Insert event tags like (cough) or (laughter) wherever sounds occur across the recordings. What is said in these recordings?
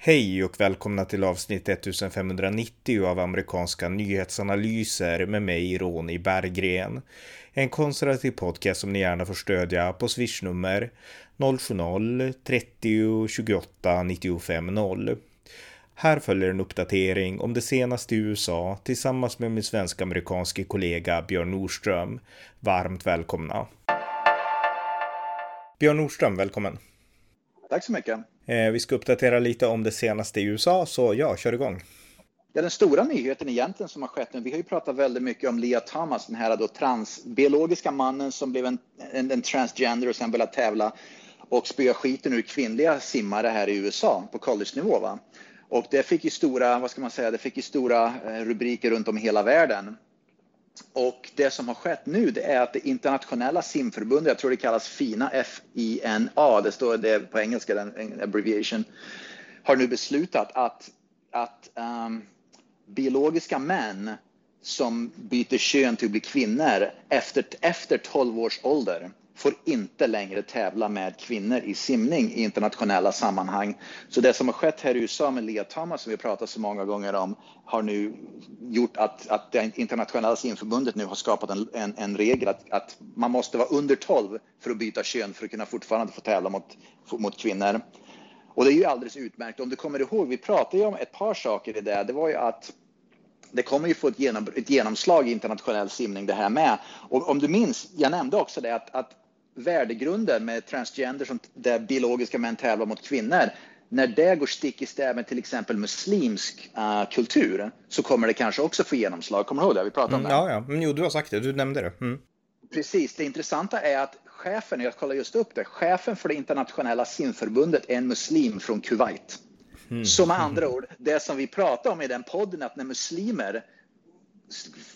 Hej och välkomna till avsnitt 1590 av amerikanska nyhetsanalyser med mig Ronny Berggren. En konservativ podcast som ni gärna får stödja på swishnummer 070-30 28 95 0. Här följer en uppdatering om det senaste i USA tillsammans med min svensk-amerikanske kollega Björn Nordström. Varmt välkomna! Björn Nordström, välkommen! Tack så mycket! Eh, vi ska uppdatera lite om det senaste i USA, så ja, kör igång. Ja, den stora nyheten egentligen som har skett nu, vi har ju pratat väldigt mycket om Lia Thomas, den här då transbiologiska mannen som blev en, en, en transgender och sen började tävla och spöa skiten ur kvinnliga simmare här i USA på college-nivå. Va? Och det fick ju stora, vad ska man säga, det fick ju stora eh, rubriker runt om i hela världen. Och det som har skett nu det är att det internationella simförbundet, jag tror det kallas FINA, F-I-N-A, det står det på engelska, den abbreviation, har nu beslutat att, att um, biologiska män som byter kön till att bli kvinnor efter, efter 12 års ålder får inte längre tävla med kvinnor i simning i internationella sammanhang. Så det som har skett här i USA med Lea Thomas, som vi pratat så många gånger om, har nu gjort att, att det internationella simförbundet nu har skapat en, en, en regel att, att, man måste vara under 12 för att byta kön för att kunna fortfarande få tävla mot, mot kvinnor. Och det är ju alldeles utmärkt. Om du kommer ihåg, vi pratade ju om ett par saker i det. Det var ju att det kommer ju få ett, genom, ett genomslag i internationell simning det här med. Och om du minns, jag nämnde också det att, att värdegrunden med transgender som där biologiska män tävlar mot kvinnor, när det går stick i stäv med till exempel muslimsk uh, kultur så kommer det kanske också få genomslag. Kommer du ihåg det? Vi pratade om mm, det. Ja, ja. Men jo, du har sagt det. Du nämnde det. Mm. Precis. Det intressanta är att chefen, jag kollar just upp det, chefen för det internationella simförbundet är en muslim från Kuwait. Mm. Så med andra (laughs) ord, det som vi pratade om i den podden, att när muslimer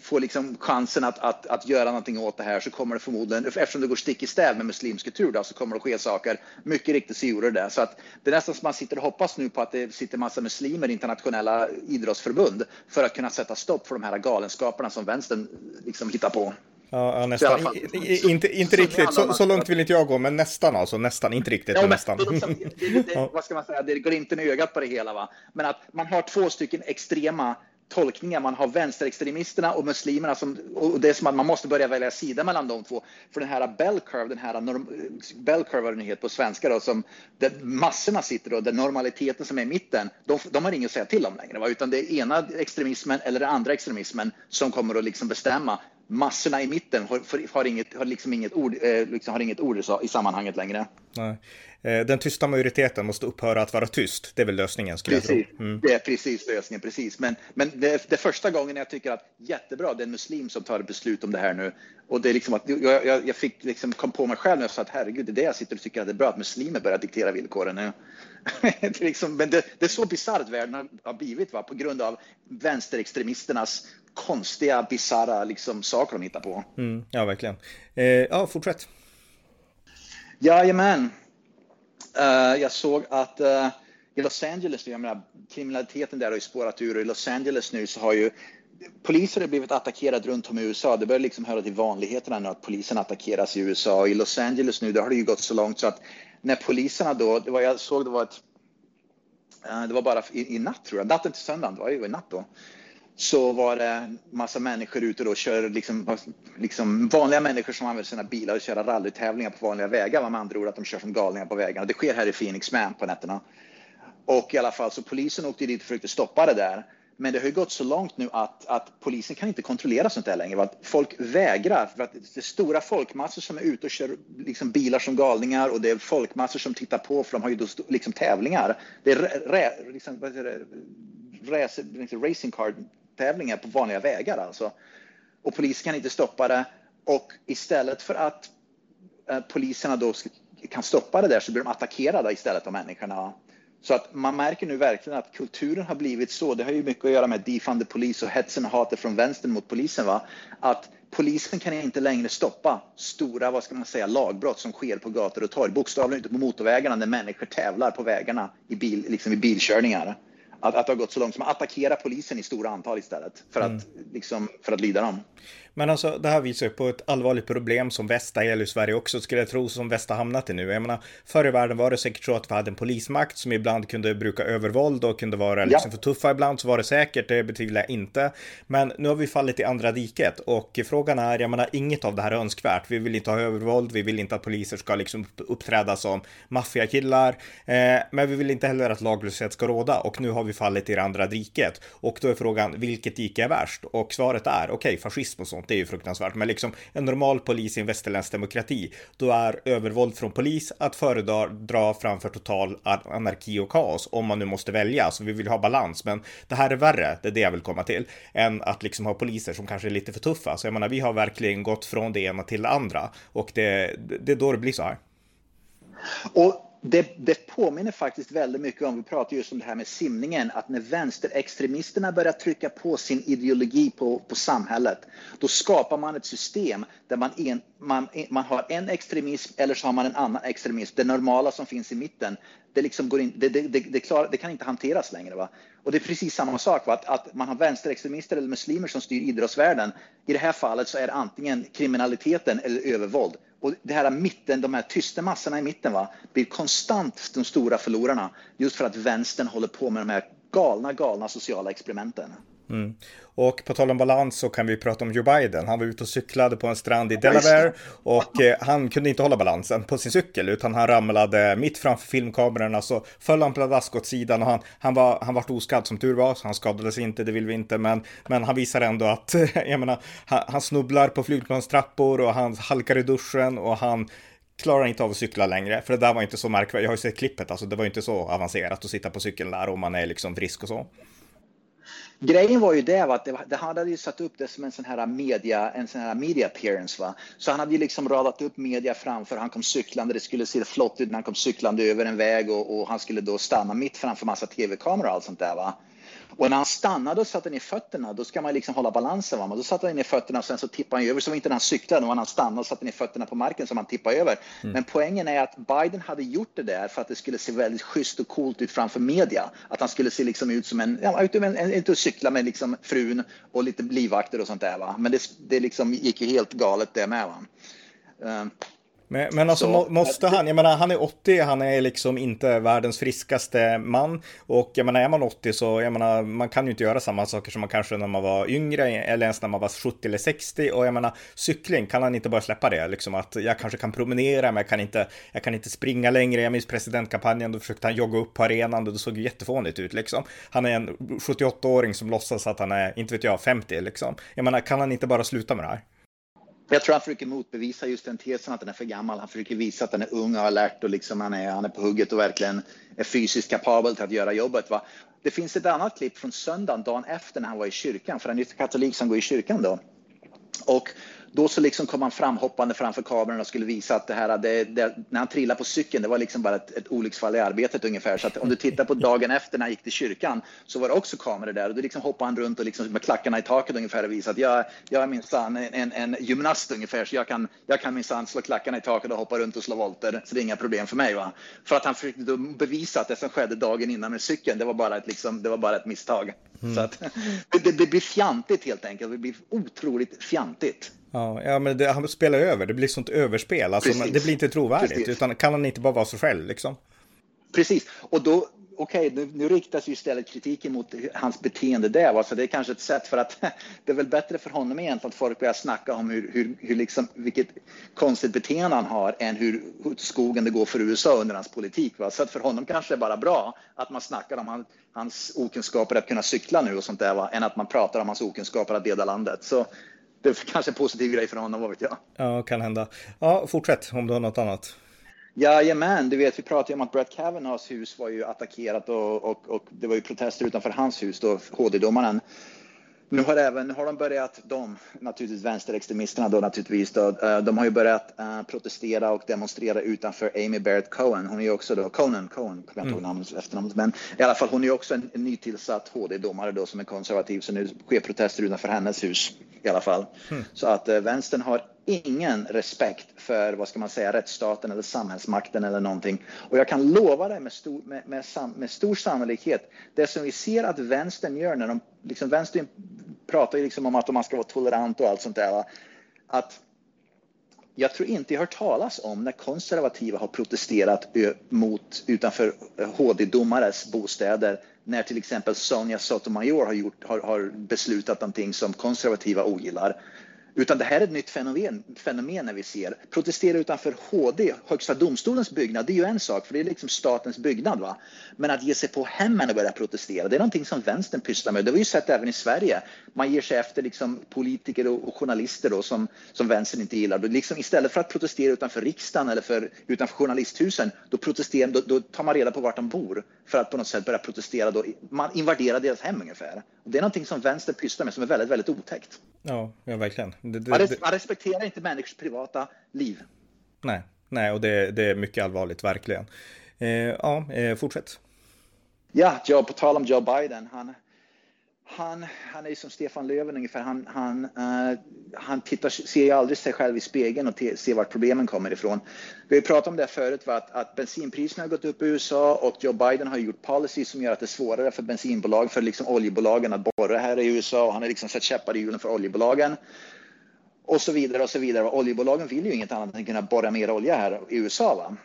får liksom chansen att, att, att göra någonting åt det här så kommer det förmodligen, eftersom det går stick i stäv med muslimsk kultur då, så kommer det ske saker. Mycket riktigt så gjorde det det. Så att det är nästan som man sitter och hoppas nu på att det sitter massa muslimer i internationella idrottsförbund för att kunna sätta stopp för de här galenskaperna som vänstern liksom hittar på. Ja, nästan. I, inte inte riktigt, så, så, långt vill inte jag gå, men nästan alltså. Nästan, inte riktigt, ja, men, nästan. Det, liksom, det, det, (laughs) vad ska man säga, det går inte i ögat på det hela. Va? Men att man har två stycken extrema tolkningar. Man har vänsterextremisterna och muslimerna som, och det är som att man måste börja välja sida mellan de två. För den här bell curve, den här norm, bell curve vad den heter på svenska då, som där massorna sitter och den normaliteten som är i mitten, de, de har inget att säga till om längre, va? utan det är ena extremismen eller den andra extremismen som kommer att liksom bestämma. Massorna i mitten har, har, inget, har liksom inget ord, eh, liksom har inget ord i sammanhanget längre. Nej. Eh, den tysta majoriteten måste upphöra att vara tyst. Det är väl lösningen skulle precis. jag tro. Mm. Det är precis lösningen, precis. Men, men det, det första gången jag tycker att jättebra, det är en muslim som tar beslut om det här nu. Och det är liksom att jag, jag, jag fick liksom kom på mig själv när jag sa att herregud, det är det jag sitter och tycker att det är bra att muslimer börjar diktera villkoren nu. (laughs) det liksom, men det, det, är så bisarrt världen har blivit va? på grund av vänsterextremisternas konstiga, bisarra liksom, saker de hittar på. Mm, ja, verkligen. Eh, ja, fortsätt. Jajamän. Uh, jag såg att uh, i Los Angeles, jag menar, kriminaliteten där har ju spårat ur. I Los Angeles nu så har ju poliser har blivit attackerade runt om i USA. Det börjar liksom höra till vanligheterna nu att polisen attackeras i USA. I Los Angeles nu, där har det ju gått så långt så att när poliserna då, det var, jag såg det var ett, uh, det var bara i, i natt tror jag, natten till söndagen, det var ju i natt då så var det massa människor ute och kör liksom, liksom vanliga människor som använder sina bilar och kör rallytävlingar på vanliga vägar. Med andra ord att de kör som galningar på vägarna. Det sker här i Phoenix med på nätterna. Och i alla fall så polisen åkte dit och försökte stoppa det där. Men det har ju gått så långt nu att, att polisen kan inte kontrollera sånt där längre. Att folk vägrar. För att det är stora folkmassor som är ute och kör liksom bilar som galningar och det är folkmassor som tittar på för de har ju då liksom tävlingar. Det är rä, liksom, vad heter det, race, racing card tävlingar på vanliga vägar alltså. Och polisen kan inte stoppa det. Och istället för att eh, poliserna då kan stoppa det där så blir de attackerade istället av människorna. Så att man märker nu verkligen att kulturen har blivit så. Det har ju mycket att göra med defund polis” och hetsen och hatet från vänstern mot polisen. Va? Att polisen kan inte längre stoppa stora, vad ska man säga, lagbrott som sker på gator och torg. Bokstavligen ute på motorvägarna när människor tävlar på vägarna i, bil, liksom i bilkörningar. Att, att det har gått så långt som att attackera polisen i stora antal istället för att, mm. liksom, för att lyda dem. Men alltså, det här visar ju på ett allvarligt problem som Västa gäller i Sverige också, skulle jag tro, som Västa hamnat i nu. Jag menar, förr i världen var det säkert så att vi hade en polismakt som ibland kunde bruka övervåld och kunde vara liksom ja. för tuffa ibland, så var det säkert, det betvivlar jag inte. Men nu har vi fallit i andra diket och frågan är, jag menar, inget av det här är önskvärt. Vi vill inte ha övervåld, vi vill inte att poliser ska liksom uppträda som maffiakillar, eh, men vi vill inte heller att laglöshet ska råda och nu har vi fallit i det andra diket. Och då är frågan, vilket dike är värst? Och svaret är, okej, okay, fascism och sånt sånt, det är ju fruktansvärt. Men liksom en normal polis i en västerländsk demokrati, då är övervåld från polis att föredra framför total anarki och kaos, om man nu måste välja. Så vi vill ha balans, men det här är värre, det är det jag vill komma till, än att liksom ha poliser som kanske är lite för tuffa. Så jag menar, vi har verkligen gått från det ena till det andra och det, det är då det blir så här. Och det, det, påminner faktiskt väldigt mycket om, vi pratar just om det här med simningen, att när vänsterextremisterna börjar trycka på sin ideologi på, på samhället, då skapar man ett system där man, en, man, man har en extremism eller så har man en annan extremism. Det normala som finns i mitten, det, liksom går in, det, det, det, klar, det kan inte hanteras längre. Va? Och det är precis samma sak, va? Att, att man har vänsterextremister eller muslimer som styr idrottsvärlden. I det här fallet så är det antingen kriminaliteten eller övervåld. Och det här mitten, de här tysta massorna i mitten va, blir konstant de stora förlorarna just för att vänstern håller på med de här galna, galna sociala experimenten. Mm. Och på tal om balans så kan vi prata om Joe Biden. Han var ute och cyklade på en strand i Delaware och eh, han kunde inte hålla balansen på sin cykel utan han ramlade mitt framför filmkamerorna så föll han pladask åt sidan och han, han var, han var oskadd som tur var så han skadades inte, det vill vi inte, men, men han visar ändå att, (laughs) jag menar, han, han snubblar på flygplanstrappor och han halkar i duschen och han klarar inte av att cykla längre, för det där var inte så märkvärdigt. Jag har ju sett klippet, alltså det var inte så avancerat att sitta på cykeln där om man är liksom frisk och så. Grejen var ju det att det, det, han hade ju satt upp det som en sån här media, en sån här media appearance. Va? Så han hade ju liksom radat upp media framför. Han kom cyklande. Det skulle se flott ut när han kom cyklande över en väg och, och han skulle då stanna mitt framför massa tv-kameror och allt sånt där. Va? Och när han stannade och satte ner fötterna, då ska man liksom hålla balansen. Va? Men då satte han ner fötterna och sen så tippade han över. Så var inte när han cyklade, när han stannade och satte ner fötterna på marken som han tippade över. Mm. Men poängen är att Biden hade gjort det där för att det skulle se väldigt schysst och coolt ut framför media. Att han skulle se liksom ut som en, ja, ut en, en, och cykla med liksom frun och lite livvakter och sånt där. Va? Men det, det liksom gick ju helt galet det med. Va? Uh, men, men alltså så, måste han, jag menar han är 80, han är liksom inte världens friskaste man. Och jag menar är man 80 så, jag menar man kan ju inte göra samma saker som man kanske när man var yngre eller ens när man var 70 eller 60. Och jag menar cykling, kan han inte bara släppa det? Liksom att jag kanske kan promenera men jag kan inte, jag kan inte springa längre. Jag minns presidentkampanjen, då försökte han jogga upp på arenan och det såg jättefånigt ut liksom. Han är en 78-åring som låtsas att han är, inte vet jag, 50 liksom. Jag menar kan han inte bara sluta med det här? Jag tror han försöker motbevisa just den tesen att den är för gammal. Han försöker visa att den är ung och alert och liksom han, är, han är på hugget och verkligen är fysiskt kapabel till att göra jobbet. Va? Det finns ett annat klipp från söndagen, dagen efter när han var i kyrkan, för han är ju katolik som går i kyrkan då. Och då så liksom kom han framhoppande framför kameran och skulle visa att det här, det, det, när han trillade på cykeln, det var liksom bara ett, ett olycksfall i arbetet ungefär. Så att om du tittar på dagen efter när han gick till kyrkan så var det också kameror där och då liksom hoppade han runt och liksom med klackarna i taket ungefär och visade att jag, jag är minsann en, en, en gymnast ungefär så jag kan, jag kan minsann slå klackarna i taket och hoppa runt och slå volter så det är inga problem för mig. Va? För att han försökte då bevisa att det som skedde dagen innan med cykeln, det var bara ett, liksom, det var bara ett misstag. Mm. Så att, (laughs) det, det, blir fjantigt helt enkelt, det blir otroligt fjantigt. Ja, ja men det, han spelar över, det blir sånt överspel. Alltså, det blir inte trovärdigt, Precis. utan kan han inte bara vara sig själv liksom? Precis, och då, okej, okay, nu, nu riktas ju istället kritiken mot hans beteende där. Va? Så det är kanske ett sätt för att (laughs) det är väl bättre för honom egentligen att folk börjar snacka om hur, hur, hur liksom, vilket konstigt beteende han har än hur, skogen det går för USA under hans politik. Va? Så att för honom kanske det är bara bra att man snackar om han, hans okunskaper att kunna cykla nu och sånt där, va? än att man pratar om hans okunskaper att leda landet. Så det är kanske en positiv grej för honom, vad vet jag. Ja, kan hända. Ja, fortsätt om du har något annat. Jajamän, du vet vi pratade om att Brett Kavanaughs hus var ju attackerat och, och, och det var ju protester utanför hans hus då, HD-domaren. Nu har även, nu har de börjat, de, naturligtvis vänsterextremisterna då naturligtvis, då, eh, de har ju börjat uh, protestera och demonstrera utanför Amy Barrett Cohen. Hon är ju också då, Conan, Cohen, kommer jag inte ihåg mm. namnet efternamnet, men i alla fall hon är ju också en, en nytillsatt HD-domare då som är konservativ, så nu sker protester utanför hennes hus i alla fall. Mm. Så att uh, vänstern har ingen respekt för, vad ska man säga, rättsstaten eller samhällsmakten eller någonting. Och jag kan lova dig med stor, med, med, med stor sannolikhet, det som vi ser att vänstern gör när de, liksom vänstern pratar ju liksom om att man ska vara tolerant och allt sånt där. Att jag tror inte jag har hört talas om när konservativa har protesterat mot utanför eh, HD-domares bostäder när till exempel Sonja Sotomayor har, gjort, har, har beslutat någonting som konservativa ogillar. Utan det här är ett nytt fenomen, fenomen när vi ser. Protestera utanför HD, Högsta domstolens byggnad, det är ju en sak, för det är liksom statens byggnad. Va? Men att ge sig på hemmen och börja protestera, det är någonting som vänstern pysslar med. Det har vi ju sett även i Sverige. Man ger sig efter liksom politiker och, journalister då, som, som vänstern inte gillar. Då liksom istället för att protestera utanför riksdagen eller för, utanför journalisthusen, då, protesterar, då, då tar man reda på vart de bor för att på något sätt börja protestera. Då. Man invaderar deras hem ungefär. Det är någonting som vänstern pysslar med som är väldigt, väldigt otäckt. Ja, ja verkligen. Det, det, man, res man, respekterar inte människors privata liv. Nej, nej och det, det är mycket allvarligt, verkligen. Eh, ja, eh, fortsätt. Ja, Joe, på tal om Joe Biden. Han, han, han är som Stefan Löfven ungefär. Han, han, uh, han tittar, ser ju aldrig sig själv i spegeln och ser vart problemen kommer ifrån. Vi har pratat om det förut, va? Att, att bensinpriserna har gått upp i USA och Joe Biden har gjort policy som gör att det är svårare för bensinbolag, för liksom oljebolagen att borra här i USA. Och han har liksom satt käppar i hjulen för oljebolagen. Och så vidare och så vidare. Oljebolagen vill ju inget annat än att kunna borra mer olja här i USA. Va?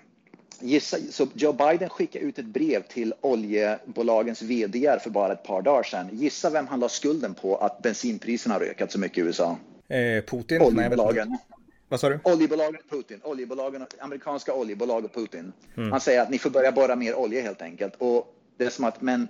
Gissa, så Joe Biden skickade ut ett brev till oljebolagens vd för bara ett par dagar sedan. Gissa vem han la skulden på att bensinpriserna har ökat så mycket i USA? Eh, Putin? Oljebolagen. Nej, Vad sa du? Oljebolagen och Putin. Oljebolagen, amerikanska oljebolag och Putin. Mm. Han säger att ni får börja borra mer olja helt enkelt. Och det är som att, men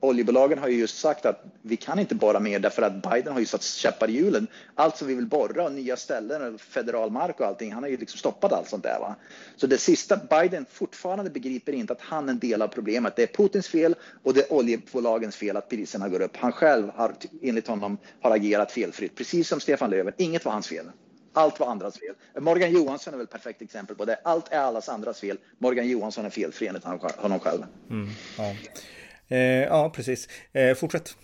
oljebolagen har ju just sagt att vi kan inte borra mer därför att Biden har ju satt käppar i hjulen. Allt som vi vill borra, nya ställen, federal mark och allting, han har ju liksom stoppat allt sånt där. Va? Så det sista, Biden fortfarande begriper inte att han är en del av problemet. Det är Putins fel och det är oljebolagens fel att priserna går upp. Han själv har enligt honom har agerat felfritt, precis som Stefan Löfven. Inget var hans fel. Allt var andras fel. Morgan Johansson är väl ett perfekt exempel på det. Allt är allas andras fel. Morgan Johansson är felfri enligt honom själv. Mm, ja. Eh, ja, precis. Eh, fortsätt.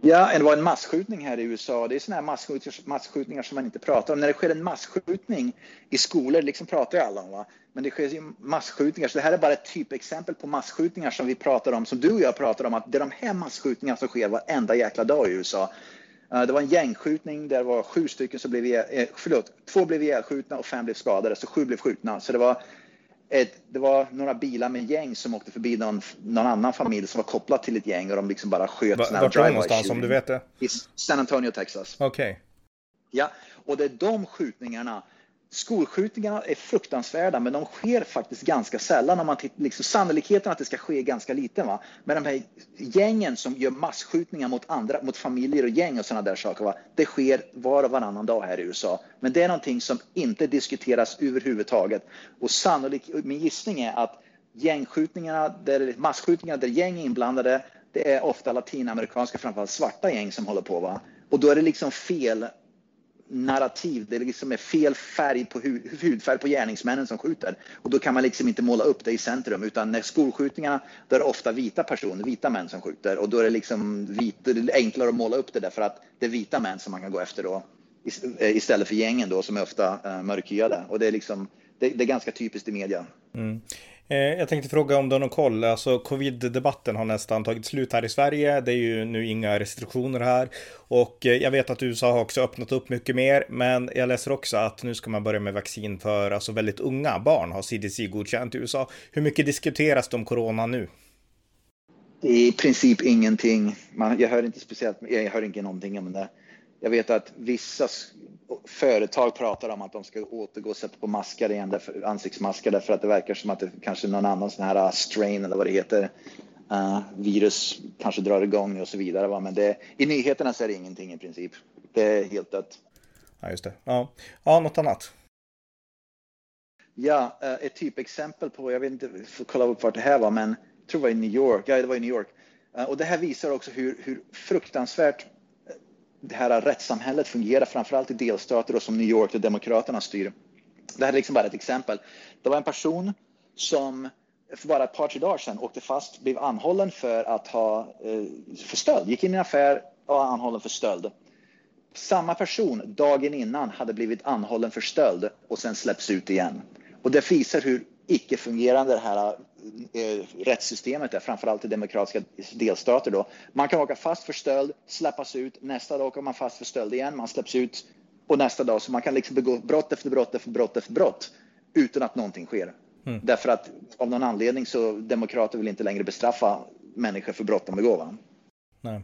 Ja, det var en massskjutning här i USA. Det är sådana här massskjutningar, massskjutningar som man inte pratar om. När det sker en massskjutning i skolor, liksom pratar ju alla om, va? men det sker ju massskjutningar. Så det här är bara ett typexempel på massskjutningar som vi pratar om, som du och jag pratar om, att det är de här massskjutningarna som sker varenda jäkla dag i USA. Eh, det var en gängskjutning där det var sju stycken som blev, eh, förlåt, två blev ihjälskjutna och fem blev skadade, så sju blev skjutna. Så det var ett, det var några bilar med gäng som åkte förbi någon, någon annan familj som var kopplad till ett gäng och de liksom bara sköt. Var det någonstans om du vet det? I San Antonio, Texas. Okej. Okay. Ja, och det är de skjutningarna Skolskjutningarna är fruktansvärda, men de sker faktiskt ganska sällan. Om man liksom, sannolikheten att det ska ske är ganska liten. Va? Men de här gängen som gör massskjutningar mot andra, mot familjer och gäng och sådana där saker, va? det sker var och varannan dag här i USA. Men det är någonting som inte diskuteras överhuvudtaget. Och sannolik, min gissning är att gängskjutningarna, där, massskjutningar där gäng är inblandade, det är ofta latinamerikanska, framförallt svarta gäng som håller på. Va? Och då är det liksom fel narrativ. Det liksom är fel färg på hud, hudfärg på gärningsmännen som skjuter. Och då kan man liksom inte måla upp det i centrum. Utan när skolskjutningarna, då är det ofta vita personer, vita män som skjuter. Och då är det liksom vit, det är enklare att måla upp det därför att det är vita män som man kan gå efter då. Eh, istället för gängen då som är ofta uh, mörkhyade. Och det är liksom, det, det, är ganska typiskt i media. Mm. Eh, jag tänkte fråga om du har någon koll. Alltså covid-debatten har nästan tagit slut här i Sverige. Det är ju nu inga restriktioner här. Och eh, jag vet att USA har också öppnat upp mycket mer. Men jag läser också att nu ska man börja med vaccin för alltså väldigt unga barn har CDC godkänt i USA. Hur mycket diskuteras det om corona nu? I princip ingenting. Man, jag hör inte speciellt, jag hör inte någonting om det. Jag vet att vissa företag pratar om att de ska återgå och sätta på maskar igen, därför, ansiktsmaskar därför att det verkar som att det kanske någon annan sån här uh, strain eller vad det heter, uh, virus kanske drar igång och så vidare. Va? Men det, i nyheterna så är det ingenting i princip. Det är helt dött. Ja, just det. Ja, ja något annat? Ja, uh, ett typexempel på, jag vet inte, får kolla upp vart det här var, men jag tror det var i New York. Ja, det var i New York. Uh, och det här visar också hur, hur fruktansvärt det här rättssamhället fungerar, framförallt i delstater och som New York där Demokraterna styr. Det här är liksom bara ett exempel. Det var en person som för bara ett par, tre dagar sedan åkte fast, blev anhållen för att ha eh, för stöld, gick in i en affär och var anhållen för stöld. samma person dagen innan hade blivit anhållen för stöld och sen släpps ut igen. Och det visar hur icke-fungerande det här eh, rättssystemet är, framförallt i demokratiska delstater. Då. Man kan åka fast för stöld, släppas ut, nästa dag åker man fast för stöld igen, man släpps ut och nästa dag. Så man kan liksom begå brott efter brott efter brott efter brott utan att någonting sker. Mm. Därför att av någon anledning så demokrater vill inte längre bestraffa människor för brott de begår. Nej.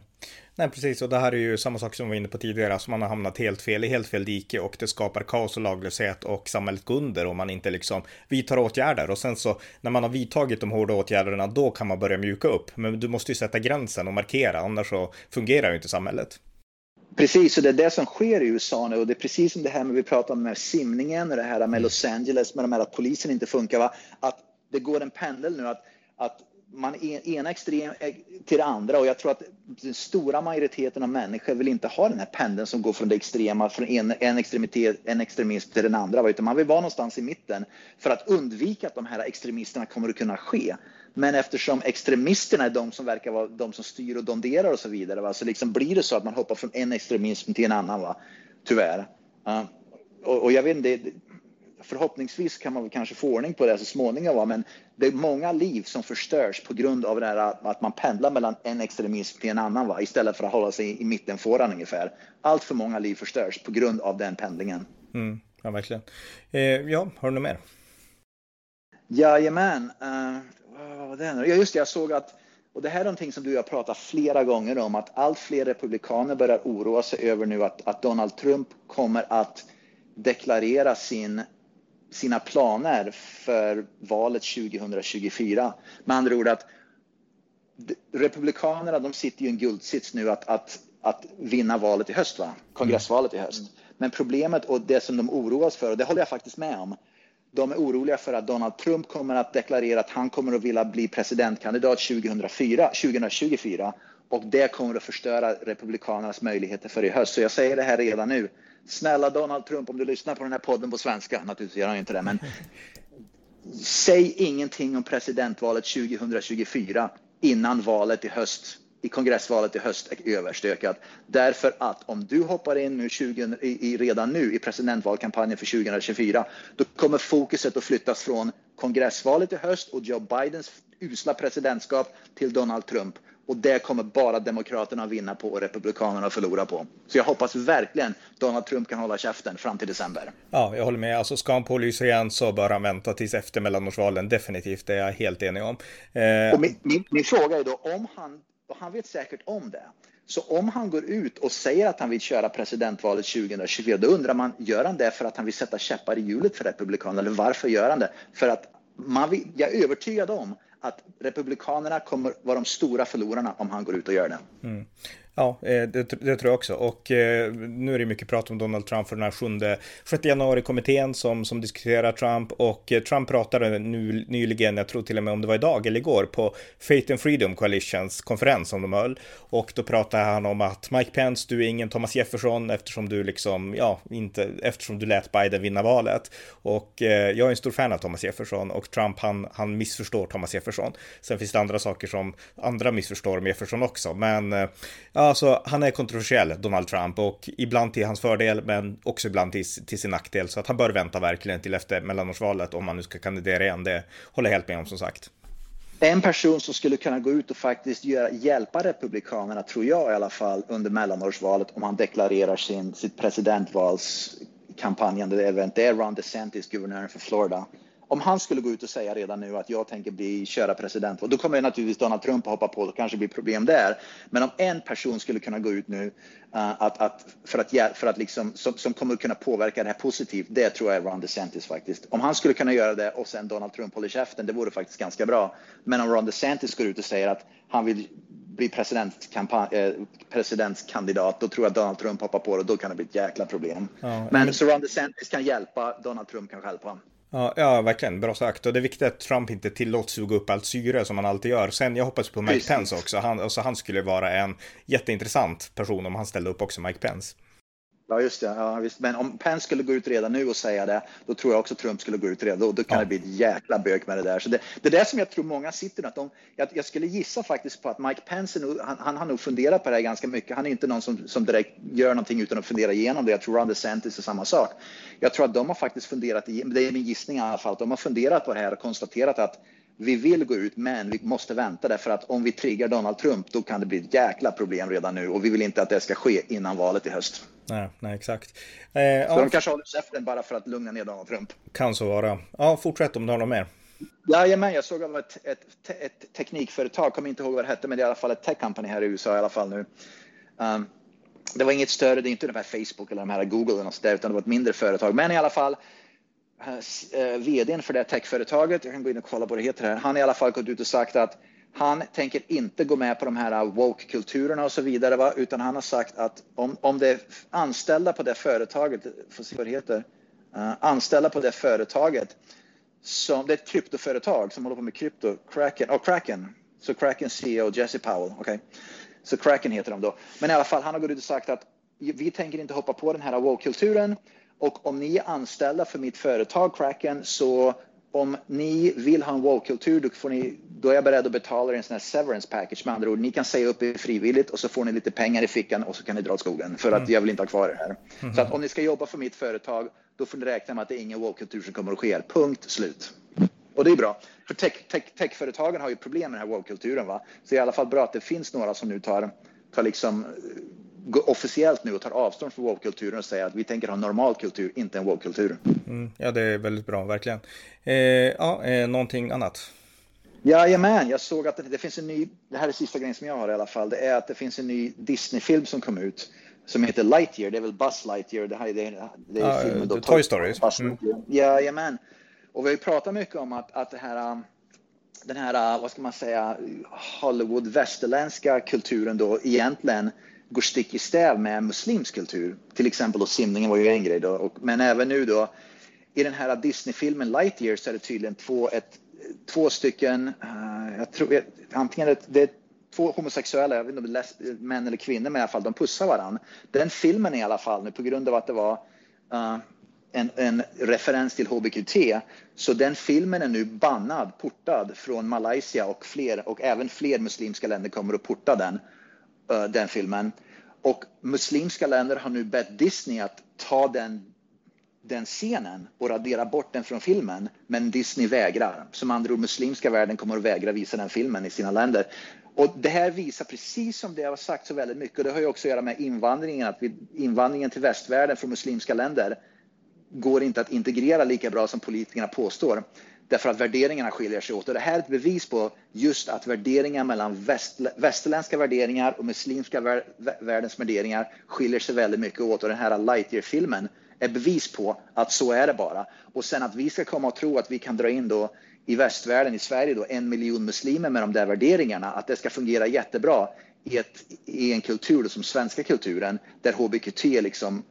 Nej, precis. Och det här är ju samma sak som vi var inne på tidigare. Alltså man har hamnat helt fel i helt fel dike och det skapar kaos och laglöshet och samhället går under om man inte liksom vidtar åtgärder. Och sen så när man har vidtagit de hårda åtgärderna, då kan man börja mjuka upp. Men du måste ju sätta gränsen och markera, annars så fungerar ju inte samhället. Precis, och det är det som sker i USA nu och det är precis som det här med vi pratar om med simningen och det här med Los Angeles med de här att polisen inte funkar. Va? Att det går en pendel nu att, att man är ena extrem eh, till det andra och jag tror att den stora majoriteten av människor vill inte ha den här pendeln som går från det extrema, från en, en, extremitet, en extremism till den andra, utan man vill vara någonstans i mitten för att undvika att de här extremisterna kommer att kunna ske. Men eftersom extremisterna är de som verkar vara de som styr och donderar och så vidare, va? så liksom blir det så att man hoppar från en extremism till en annan, va? tyvärr. Uh, och, och, jag vet inte, förhoppningsvis kan man kanske få ordning på det så småningom, va? men det är många liv som förstörs på grund av det här att man pendlar mellan en extremism till en annan va? istället för att hålla sig i mittenfåran ungefär. Allt för många liv förstörs på grund av den pendlingen. Mm, ja, verkligen. Eh, ja, har du något mer? Jajamän. Uh, vad det Ja, just det, jag såg att och det här är någonting som du har pratat flera gånger om, att allt fler republikaner börjar oroa sig över nu att, att Donald Trump kommer att deklarera sin sina planer för valet 2024. Med andra ord att Republikanerna de sitter i en guldsits nu att, att, att vinna valet i höst, va? kongressvalet i höst. Men problemet och det som de oroas för, och det håller jag faktiskt med om, de är oroliga för att Donald Trump kommer att deklarera att han kommer att vilja bli presidentkandidat 2004, 2024 och det kommer att förstöra Republikanernas möjligheter för i höst. Så jag säger det här redan nu. Snälla Donald Trump, om du lyssnar på den här podden på svenska, naturligtvis gör han inte det, men säg ingenting om presidentvalet 2024 innan valet i höst, i kongressvalet i höst är överstökat. Därför att om du hoppar in nu 20, i, redan nu i presidentvalkampanjen för 2024, då kommer fokuset att flyttas från kongressvalet i höst och Joe Bidens usla presidentskap till Donald Trump. Och det kommer bara Demokraterna vinna på och Republikanerna förlora på. Så jag hoppas verkligen Donald Trump kan hålla käften fram till december. Ja, jag håller med. Alltså ska han pålysa igen så bör han vänta tills efter mellanårsvalen. Definitivt, det är jag helt enig om. Eh... Och min, min, min, fråga är då om han, och han vet säkert om det. Så om han går ut och säger att han vill köra presidentvalet 2024, då undrar man, gör han det för att han vill sätta käppar i hjulet för Republikanerna? Eller varför gör han det? För att man vill, jag är övertygad om att Republikanerna kommer vara de stora förlorarna om han går ut och gör det. Mm. Ja, eh, det, det, tror jag också. Och eh, nu är det mycket prat om Donald Trump för den här 7, 6 januari-kommittén som, som diskuterar Trump. Och eh, Trump pratade nu nyligen, jag tror till och med om det var idag eller igår, på Faith and Freedom Coalitions konferens som de höll. Och då pratade han om att Mike Pence, du är ingen Thomas Jefferson eftersom du liksom, ja, inte, eftersom du lät Biden vinna valet. Och eh, jag är en stor fan av Thomas Jefferson och Trump, han, han missförstår Thomas Jefferson. Sen finns det andra saker som andra missförstår om Jefferson också, men eh, ja, Alltså, han är kontroversiell, Donald Trump, och ibland till hans fördel, men också ibland till, till sin nackdel. Så att han bör vänta verkligen till efter mellanårsvalet om han nu ska kandidera igen. Det håller jag helt med om som sagt. En person som skulle kunna gå ut och faktiskt göra, hjälpa Republikanerna, tror jag i alla fall, under mellanårsvalet om han deklarerar sin, sitt presidentvalskampanjande event, det är Ron DeSantis, guvernören för Florida om han skulle gå ut och säga redan nu att jag tänker bli köra president, då kommer naturligtvis Donald Trump att hoppa på, och kanske blir problem där. Men om en person skulle kunna gå ut nu uh, att, att, för att, för att liksom, som, som kommer att kunna påverka det här positivt, det tror jag är Ron DeSantis faktiskt. Om han skulle kunna göra det och sen Donald Trump håller käften, det vore faktiskt ganska bra. Men om Ron DeSantis går ut och säger att han vill bli eh, presidentskandidat, då tror jag Donald Trump hoppar på det och då kan det bli ett jäkla problem. Ja, men, men så Ron DeSantis kan hjälpa, Donald Trump kan hjälpa. Ja, ja, verkligen. Bra sagt. Och det är viktigt att Trump inte tillåts suga upp allt syre som han alltid gör. Sen, jag hoppas på Mike Precis. Pence också. Han, alltså, han skulle vara en jätteintressant person om han ställde upp också, Mike Pence. Ja, just det. Ja, visst. Men om Pence skulle gå ut redan nu och säga det, då tror jag också Trump skulle gå ut redan. Då, då kan ja. det bli ett jäkla bök med det där. Så det, det är det som jag tror många sitter att de, jag, jag skulle gissa faktiskt på att Mike Pence, nu, han, han har nog funderat på det här ganska mycket. Han är inte någon som, som direkt gör någonting utan att fundera igenom det. Jag tror Ron DeSantis är samma sak. Jag tror att de har faktiskt funderat, det är min gissning i alla fall, att de har funderat på det här och konstaterat att vi vill gå ut, men vi måste vänta därför att om vi triggar Donald Trump, då kan det bli ett jäkla problem redan nu och vi vill inte att det ska ske innan valet i höst. Nej, nej exakt. Eh, så de kanske håller käften bara för att lugna ner Donald Trump. Kan så vara. Ja, fortsätt om du har något mer. Jajamän, jag såg av ett, ett, ett teknikföretag, kommer inte ihåg vad det hette, men det är i alla fall ett tech company här i USA i alla fall nu. Um, det var inget större, det är inte de här Facebook eller de här Google eller något där, utan det var ett mindre företag. Men i alla fall, Eh, vdn för det techföretaget, jag kan gå in och kolla vad det heter här, han har i alla fall gått ut och sagt att han tänker inte gå med på de här eh, woke-kulturerna och så vidare, va? utan han har sagt att om, om det är anställda på det företaget, får se vad det heter, uh, anställda på det företaget, som, det är ett kryptoföretag som håller på med krypto, Kraken, oh, Kraken, så Kraken CEO Jesse Powell, okej. Okay. Så Kraken heter de då. Men i alla fall, han har gått ut och sagt att vi tänker inte hoppa på den här woke-kulturen och om ni är anställda för mitt företag Kraken så om ni vill ha en woke-kultur då, då är jag beredd att betala en sån här severance package. Med andra ord, ni kan säga upp er frivilligt och så får ni lite pengar i fickan och så kan ni dra åt skogen för att mm. jag vill inte ha kvar er här. Mm. Så att om ni ska jobba för mitt företag, då får ni räkna med att det är ingen woke-kultur som kommer att ske. Punkt slut. Och det är bra, för tech-företagen tech, tech har ju problem med den här woke-kulturen. Va? Så det är i alla fall bra att det finns några som nu tar, tar liksom officiellt nu och tar avstånd från woke-kulturen och säger att vi tänker ha normal kultur, inte en woke-kultur. Mm, ja, det är väldigt bra, verkligen. Eh, ja, eh, någonting annat? Jajamän, jag såg att det, det, finns en ny, det här är sista grejen som jag har i alla fall, det är att det finns en ny Disney-film som kom ut som heter Lightyear, det är väl Buzz Lightyear, det här är, det, det är ja, filmen då. Toy Story. Mm. Jajamän. Och vi har ju pratat mycket om att, att det här, um, den här, uh, vad ska man säga, Hollywood västerländska kulturen då egentligen går stick i stäv med muslimsk kultur. Till exempel då simningen var ju en grej då, och, men även nu då i den här Disney-filmen Lightyear så är det tydligen två, ett, två stycken, uh, jag tror, antingen det, det är två homosexuella, jag vet inte om det är män eller kvinnor, men i alla fall de pussar varandra. Den filmen i alla fall nu på grund av att det var uh, en, en, referens till HBQT. Så den filmen är nu bannad, portad från Malaysia och fler och även fler muslimska länder kommer att porta den, Eh, den filmen. Och muslimska länder har nu bett Disney att ta den, den scenen och radera bort den från filmen. Men Disney vägrar. Som andra ord, muslimska världen kommer att vägra visa den filmen i sina länder. Och det här visar precis som det har sagt så väldigt mycket, och det har ju också att göra med invandringen, att vi, invandringen till västvärlden från muslimska länder går inte att integrera lika bra som politikerna påstår. Därför att värderingarna skiljer sig åt. Och det här är ett bevis på just att värderingar mellan väst, västerländska värderingar och muslimska vär, världens värderingar skiljer sig väldigt mycket åt. Och den här Lightyear-filmen är bevis på att så är det bara. Och sen att vi ska komma och tro att vi kan dra in då i västvärlden, i Sverige, då, en miljon muslimer med de där värderingarna, att det ska fungera jättebra i, ett, i en kultur då, som svenska kulturen, där hbqt är liksom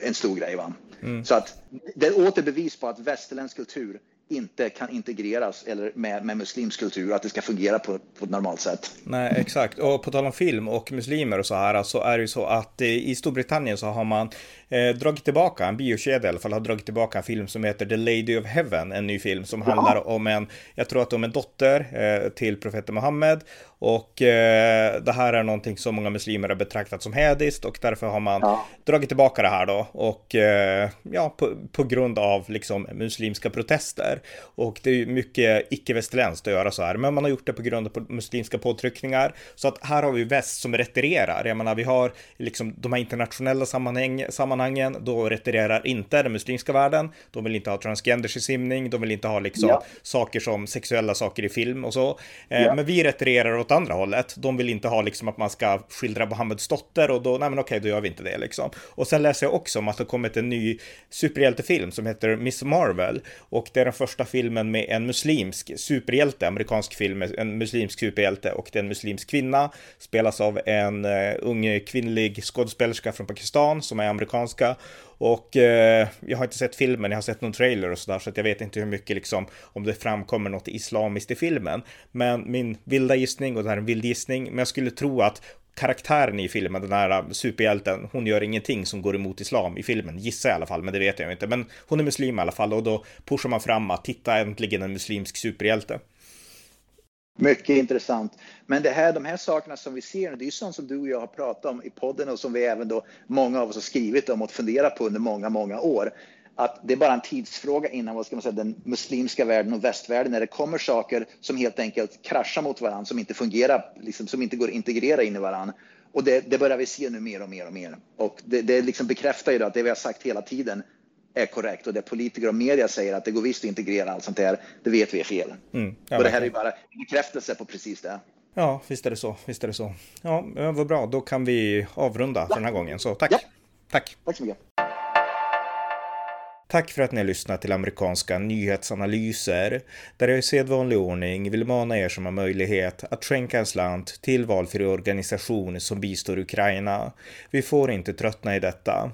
en stor grej. Va? Mm. Så att det är åter bevis på att västerländsk kultur inte kan integreras eller med, med muslimsk kultur, att det ska fungera på, på ett normalt sätt. Nej, exakt. Och på tal om film och muslimer och så här, så är det ju så att i Storbritannien så har man eh, dragit tillbaka, en biokedja i alla fall, har dragit tillbaka en film som heter The Lady of Heaven, en ny film som ja. handlar om en, jag tror att om en dotter eh, till profeten Muhammed och eh, det här är någonting som många muslimer har betraktat som hädiskt och därför har man ja. dragit tillbaka det här då och eh, ja, på, på, grund av liksom muslimska protester. Och det är ju mycket icke-västerländskt att göra så här, men man har gjort det på grund av muslimska påtryckningar. Så att här har vi väst som retirerar. Jag menar, vi har liksom de här internationella sammanhang, sammanhangen, då retirerar inte den muslimska världen. De vill inte ha transgenders i simning, de vill inte ha liksom ja. saker som sexuella saker i film och så. Eh, ja. Men vi retirerar åt andra hållet. De vill inte ha liksom att man ska skildra Mohammeds dotter och då, nej men okej, då gör vi inte det liksom. Och sen läser jag också om att det kommit en ny superhjältefilm som heter Miss Marvel och det är den första första filmen med en muslimsk superhjälte, amerikansk film med en muslimsk superhjälte och det är en muslimsk kvinna, spelas av en uh, ung kvinnlig skådespelerska från Pakistan som är amerikanska och eh, jag har inte sett filmen, jag har sett någon trailer och sådär så att jag vet inte hur mycket liksom om det framkommer något islamiskt i filmen. Men min vilda gissning, och det här är en vild gissning, men jag skulle tro att karaktären i filmen, den här superhjälten, hon gör ingenting som går emot islam i filmen, gissar jag i alla fall, men det vet jag inte. Men hon är muslim i alla fall och då pushar man fram att titta äntligen en muslimsk superhjälte. Mycket intressant. Men det här, de här sakerna som vi ser, det är ju sånt som du och jag har pratat om i podden och som vi även då, många av oss har skrivit om och funderat på under många, många år. Att det är bara en tidsfråga innan vad ska man säga, den muslimska världen och västvärlden, när det kommer saker som helt enkelt kraschar mot varandra, som inte fungerar, liksom, som inte går att integrera in i varandra. Och det, det börjar vi se nu mer och mer och mer. Och det, det liksom bekräftar ju att det vi har sagt hela tiden är korrekt och det politiker och media säger att det går visst att integrera allt sånt där, det vet vi är fel. Mm, och det här är ju bara bekräftelse på precis det. Ja, visst är det så. Visst är det så. Ja, vad bra. Då kan vi avrunda ja. för den här gången. Så tack. Ja. Tack. Tack så mycket. Tack för att ni har lyssnat till amerikanska nyhetsanalyser, där jag i sedvanlig ordning vill mana er som har möjlighet att skänka en slant till valfri organisation som bistår Ukraina. Vi får inte tröttna i detta.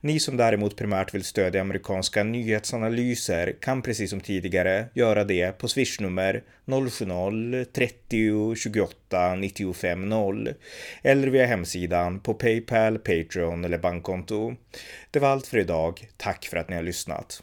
Ni som däremot primärt vill stödja amerikanska nyhetsanalyser kan precis som tidigare göra det på swishnummer 070-30 28 95 0 eller via hemsidan på Paypal, Patreon eller bankkonto. Det var allt för idag. Tack för att ni har lyssnat.